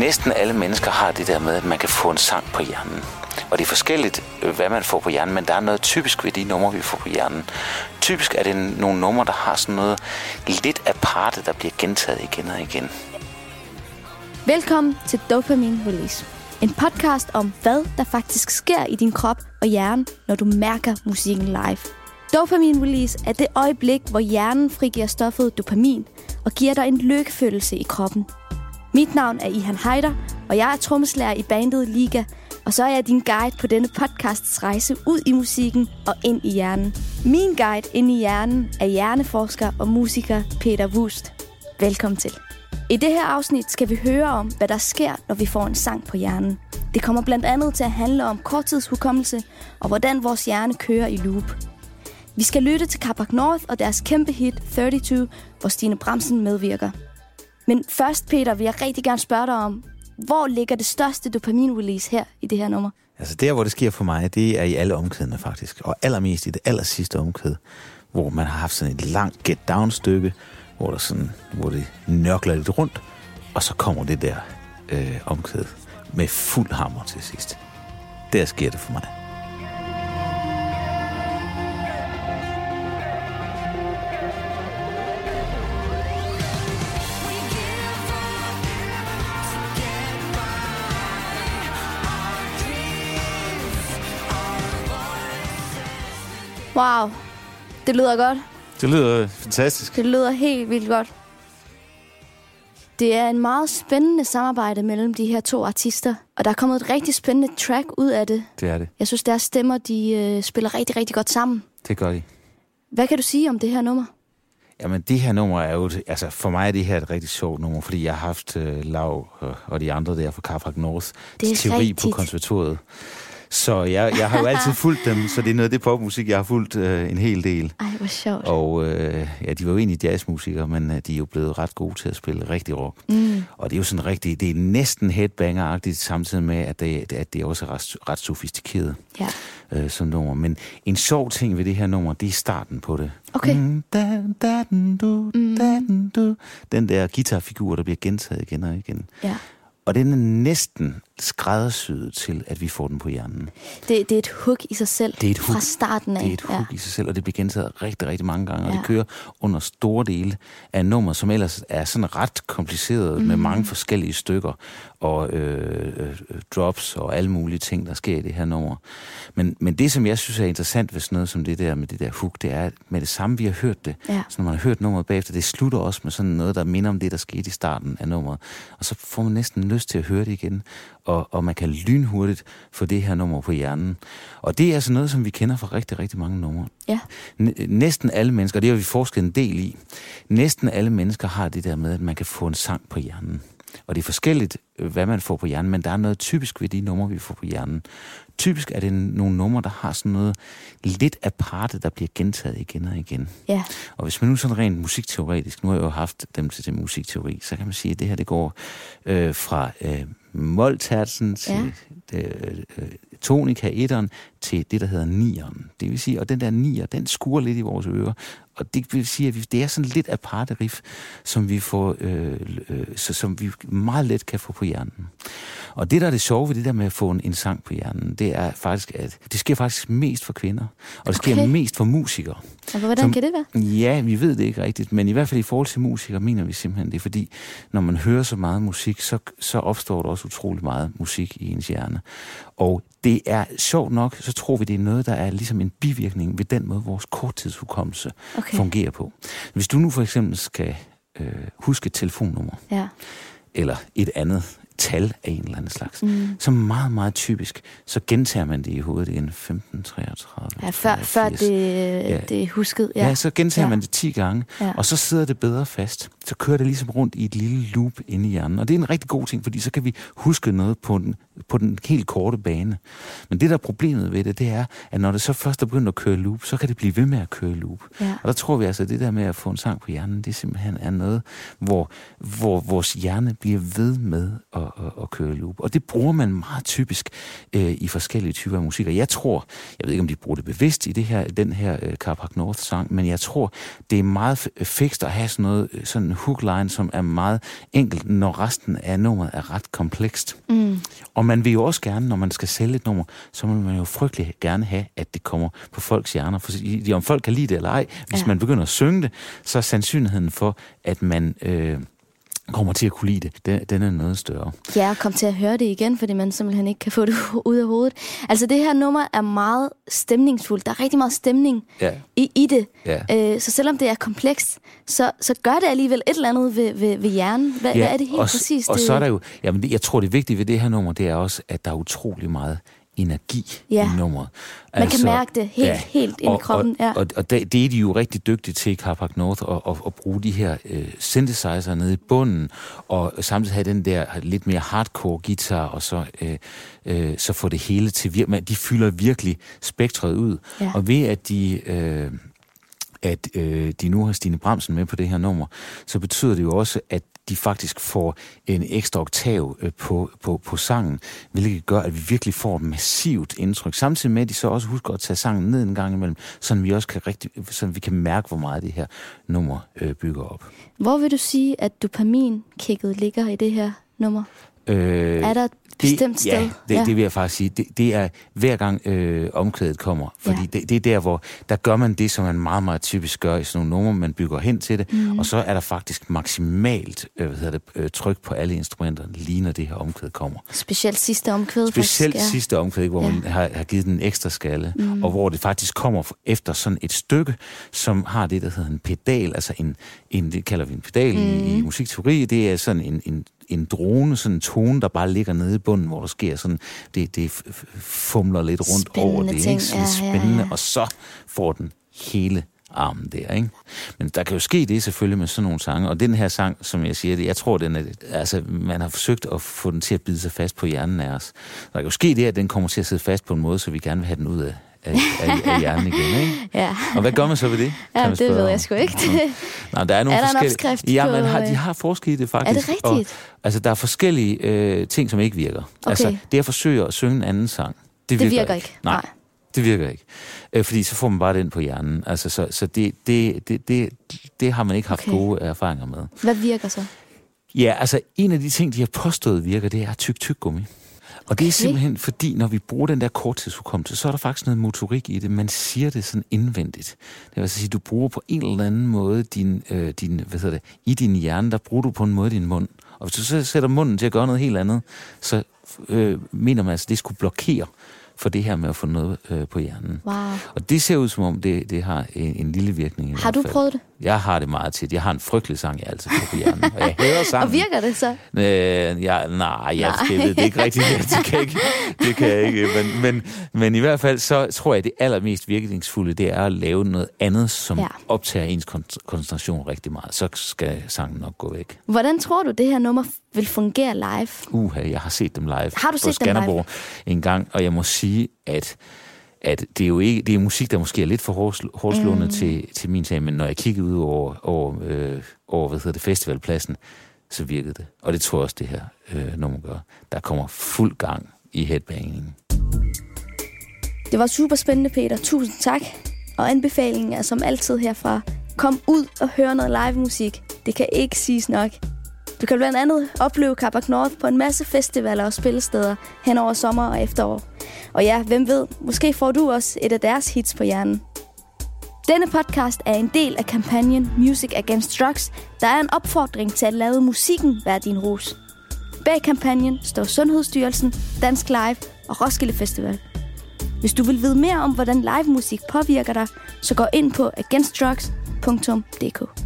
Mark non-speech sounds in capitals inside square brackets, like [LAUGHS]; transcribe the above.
Næsten alle mennesker har det der med, at man kan få en sang på hjernen. Og det er forskelligt, øh, hvad man får på hjernen, men der er noget typisk ved de numre, vi får på hjernen. Typisk er det nogle numre, der har sådan noget lidt aparte, der bliver gentaget igen og igen. Velkommen til Dopamine Release. En podcast om, hvad der faktisk sker i din krop og hjerne, når du mærker musikken live. Dopamine Release er det øjeblik, hvor hjernen frigiver stoffet dopamin og giver dig en lykkefølelse i kroppen. Mit navn er Ihan Heider, og jeg er trommeslager i bandet Liga, og så er jeg din guide på denne podcasts rejse ud i musikken og ind i hjernen. Min guide ind i hjernen er hjerneforsker og musiker Peter Wust. Velkommen til. I det her afsnit skal vi høre om, hvad der sker, når vi får en sang på hjernen. Det kommer blandt andet til at handle om korttidshukommelse og hvordan vores hjerne kører i loop. Vi skal lytte til Carpac North og deres kæmpe hit 32, hvor Stine Bramsen medvirker. Men først, Peter, vil jeg rigtig gerne spørge dig om, hvor ligger det største dopamin-release her i det her nummer? Altså der, hvor det sker for mig, det er i alle omkædene faktisk. Og allermest i det aller sidste omkæde, hvor man har haft sådan et langt get-down-stykke, hvor, der sådan, hvor det nørkler lidt rundt, og så kommer det der øh, omkæde med fuld hammer til sidst. Der sker det for mig. Wow, det lyder godt. Det lyder fantastisk. Det lyder helt vildt godt. Det er en meget spændende samarbejde mellem de her to artister, og der er kommet et rigtig spændende track ud af det. Det er det. Jeg synes, deres stemmer de øh, spiller rigtig, rigtig godt sammen. Det gør de. Hvad kan du sige om det her nummer? Jamen, det her nummer er jo... Altså, for mig er det her et rigtig sjovt nummer, fordi jeg har haft uh, Lav og de andre der fra Carfax North teori rigtigt. på konservatoriet. Så jeg, jeg har jo altid [LAUGHS] fulgt dem, så det er noget af det popmusik, jeg har fulgt øh, en hel del. Ej, hvor sjovt. Og øh, ja, de var jo egentlig jazzmusikere, men øh, de er jo blevet ret gode til at spille rigtig rock. Mm. Og det er jo sådan rigtig, det er næsten headbanger-agtigt, samtidig med, at det, at det også er ret, ret sofistikeret ja. øh, som nummer. Men en sjov ting ved det her nummer, det er starten på det. Okay. Mm, da, da, du, da, du. Den der guitarfigur, der bliver gentaget igen og igen. Ja. Og den er næsten skræddersyet til, at vi får den på hjernen. Det, det er et hook i sig selv det er et hook, fra starten af. Det er et hook ja. i sig selv, og det bliver gentaget rigtig, rigtig mange gange. Ja. Og det kører under store dele af nummer, som ellers er sådan ret kompliceret mm. med mange forskellige stykker og øh, øh, drops og alle mulige ting, der sker i det her nummer. Men, men det, som jeg synes er interessant ved sådan noget som det der med det der hook, det er, at med det samme, vi har hørt det, ja. så når man har hørt nummeret bagefter, det slutter også med sådan noget, der minder om det, der skete i starten af nummeret. Og så får man næsten lyst til at høre det igen og, og man kan lynhurtigt få det her nummer på hjernen. Og det er altså noget, som vi kender fra rigtig, rigtig mange numre. Ja. Næsten alle mennesker, og det har vi forsket en del i, næsten alle mennesker har det der med, at man kan få en sang på hjernen. Og det er forskelligt, øh, hvad man får på hjernen, men der er noget typisk ved de numre, vi får på hjernen. Typisk er det nogle numre, der har sådan noget lidt aparte, der bliver gentaget igen og igen. Ja. Og hvis man nu sådan rent musikteoretisk, nu har jeg jo haft dem til, til musikteori, så kan man sige, at det her det går øh, fra øh, måltatsen til ja. øh, øh, tonika etteren til det, der hedder nieren. Det vil sige, og den der nier, den skurer lidt i vores ører, og det vil sige, at det er sådan lidt aparte riff, som vi får, øh, øh, så, som vi meget let kan få på hjernen. Og det, der er det sjove ved det der med at få en, en sang på hjernen, det er faktisk, at det sker faktisk mest for kvinder, og det okay. sker mest for musikere. Og hvordan som, kan det være? Ja, vi ved det ikke rigtigt, men i hvert fald i forhold til musikere mener vi simpelthen det, fordi når man hører så meget musik, så, så opstår der også utrolig meget musik i ens hjerne. Og det er sjovt nok, så tror vi, det er noget, der er ligesom en bivirkning ved den måde, vores korttidshukommelse okay. Fungerer på. Hvis du nu for eksempel skal øh, huske et telefonnummer, ja. eller et andet tal af en eller anden slags, mm. så meget, meget typisk, så gentager man det i hovedet igen 15, 33, Ja, før, før det, ja. det er husket. Ja, ja så gentager ja. man det 10 gange, ja. og så sidder det bedre fast. Så kører det ligesom rundt i et lille loop inde i hjernen. Og det er en rigtig god ting, fordi så kan vi huske noget på den, på den helt korte bane. Men det, der er problemet ved det, det er, at når det så først er begyndt at køre loop, så kan det blive ved med at køre loop. Ja. Og der tror vi altså, at det der med at få en sang på hjernen, det simpelthen er noget, hvor, hvor vores hjerne bliver ved med at at, at, køre loop. Og det bruger man meget typisk øh, i forskellige typer af musik. Og jeg tror, jeg ved ikke om de bruger det bevidst i det her, den her øh, Carpac North sang, men jeg tror, det er meget fikst at have sådan noget, øh, sådan hookline, som er meget enkelt, når resten af nummeret er ret komplekst. Mm. Og man vil jo også gerne, når man skal sælge et nummer, så vil man jo frygtelig gerne have, at det kommer på folks hjerner. For om folk kan lide det eller ej, hvis ja. man begynder at synge det, så er sandsynligheden for, at man... Øh, kommer til at kunne lide det, den, den er noget større. Ja, og kom til at høre det igen, fordi man simpelthen ikke kan få det [LAUGHS] ud af hovedet. Altså det her nummer er meget stemningsfuldt. Der er rigtig meget stemning ja. i, i det. Ja. Øh, så selvom det er komplekst, så, så gør det alligevel et eller andet ved, ved, ved hjernen. Hvad, ja, hvad er det helt og, præcis? Og det... så er der jo, jamen jeg tror det vigtige ved det her nummer, det er også, at der er utrolig meget energi ja. i nummeret. Man altså, kan mærke det helt, ja. helt ind i kroppen. Ja. Og, og, og det, er de jo rigtig dygtige til i Carpac North, at, at, at bruge de her uh, synthesizer nede i bunden, og samtidig have den der lidt mere hardcore guitar, og så, uh, uh, så få det hele til virkelig. De fylder virkelig spektret ud. Ja. Og ved at de... Uh, at øh, de nu har Stine Bremsen med på det her nummer, så betyder det jo også, at de faktisk får en ekstra oktav øh, på, på, på sangen, hvilket gør, at vi virkelig får et massivt indtryk. Samtidig med, at de så også husker at tage sangen ned en gang imellem, så vi også kan, rigtig, så vi kan mærke, hvor meget det her nummer øh, bygger op. Hvor vil du sige, at dopamin-kikket ligger i det her nummer? Øh, er der et bestemt sted? Ja, det, ja. det vil jeg faktisk sige. Det, det er hver gang øh, omkvædet kommer. Fordi ja. det, det er der, hvor der gør man det, som man meget, meget typisk gør i sådan nogle numre. Man bygger hen til det, mm. og så er der faktisk maksimalt øh, hvad hedder det, øh, tryk på alle instrumenter, lige når det her omkvæd kommer. Specielt sidste omkvæd Specielt faktisk, ja. sidste omkvæd, hvor ja. man har, har givet den en ekstra skalle, mm. og hvor det faktisk kommer efter sådan et stykke, som har det, der hedder en pedal, altså en, en det kalder vi en pedal mm. i, i musikteori. Det er sådan en, en en drone, sådan en tone, der bare ligger nede i bunden, hvor der sker sådan, det, det fumler lidt rundt spændende over det, ting. ikke? Sådan ja, spændende, ja, ja. og så får den hele armen der, ikke? Men der kan jo ske det selvfølgelig med sådan nogle sange, og den her sang, som jeg siger det, jeg tror, den er, altså, man har forsøgt at få den til at bide sig fast på hjernen af os. Der kan jo ske det, at den kommer til at sidde fast på en måde, så vi gerne vil have den ud af, af, af, af hjernen igen, ikke? Ja. Og hvad gør man så ved det? Ja, det ved jeg sgu ikke. Nå, der er nogle er der forskellige... en opskrift Ja, man har, de øh, har forsket i det faktisk. Er det rigtigt? Og, altså, der er forskellige øh, ting, som ikke virker. Okay. Altså, det at forsøge at synge en anden sang, det virker, det virker ikke. ikke. Nej. Nej. Det virker ikke. Øh, fordi så får man bare den på hjernen. Altså, så, så det, det, det, det, det har man ikke haft Okay. gode erfaringer med. Hvad virker så? Ja, altså en af de ting, de har påstået virker, det er tyk tyk gummi. Og det er simpelthen fordi, når vi bruger den der korttidshukommelse, så er der faktisk noget motorik i det. Man siger det sådan indvendigt. Det vil altså sige, du bruger på en eller anden måde din, øh, din, hvad hedder det, i din hjerne, der bruger du på en måde din mund. Og hvis du så sætter munden til at gøre noget helt andet, så øh, mener man altså, at det skulle blokere for det her med at få noget øh, på hjernen. Wow. Og det ser ud som om, det, det har en, en lille virkning. i Har du fald. prøvet det? Jeg har det meget tit. Jeg har en frygtelig sang, jeg altid får på hjernen. Og jeg hader [LAUGHS] sangen. Og virker det så? Øh, ja, nej, jeg, det, det er ikke rigtigt. [LAUGHS] Det kan jeg ikke. Det kan jeg ikke. Men, men, men i hvert fald, så tror jeg, at det allermest virkningsfulde, det er at lave noget andet, som Ja. ja. optager ens kon- koncentration rigtig meget. Så skal sangen nok gå væk. Hvordan tror du, det her nummer vil fungere live? Uha, jeg har set dem live Har du på set dem Skanderborg en gang, og jeg må sige, at at det er jo ikke, det er musik, der måske er lidt for hårdsl- hårdslående mm. til, til min sag, men når jeg kiggede ud over, over, øh, over hvad hedder det, festivalpladsen, så virkede det. Og det tror jeg også, det her øh, nummer gør. Der kommer fuld gang i headbangingen. Det var super spændende, Peter. Tusind tak. Og anbefalingen er som altid herfra. Kom ud og hør noget live musik. Det kan ikke siges nok. Du kan blandt andet opleve Kabak North på en masse festivaler og spillesteder hen over sommer og efterår. Og ja, hvem ved, måske får du også et af deres hits på hjernen. Denne podcast er en del af kampagnen Music Against Drugs, der er en opfordring til at lade musikken være din rus. Bag kampagnen står Sundhedsstyrelsen, Dansk Live og Roskilde Festival. Hvis du vil vide mere om, hvordan live musik påvirker dig, så gå ind på againstdrugs.dk.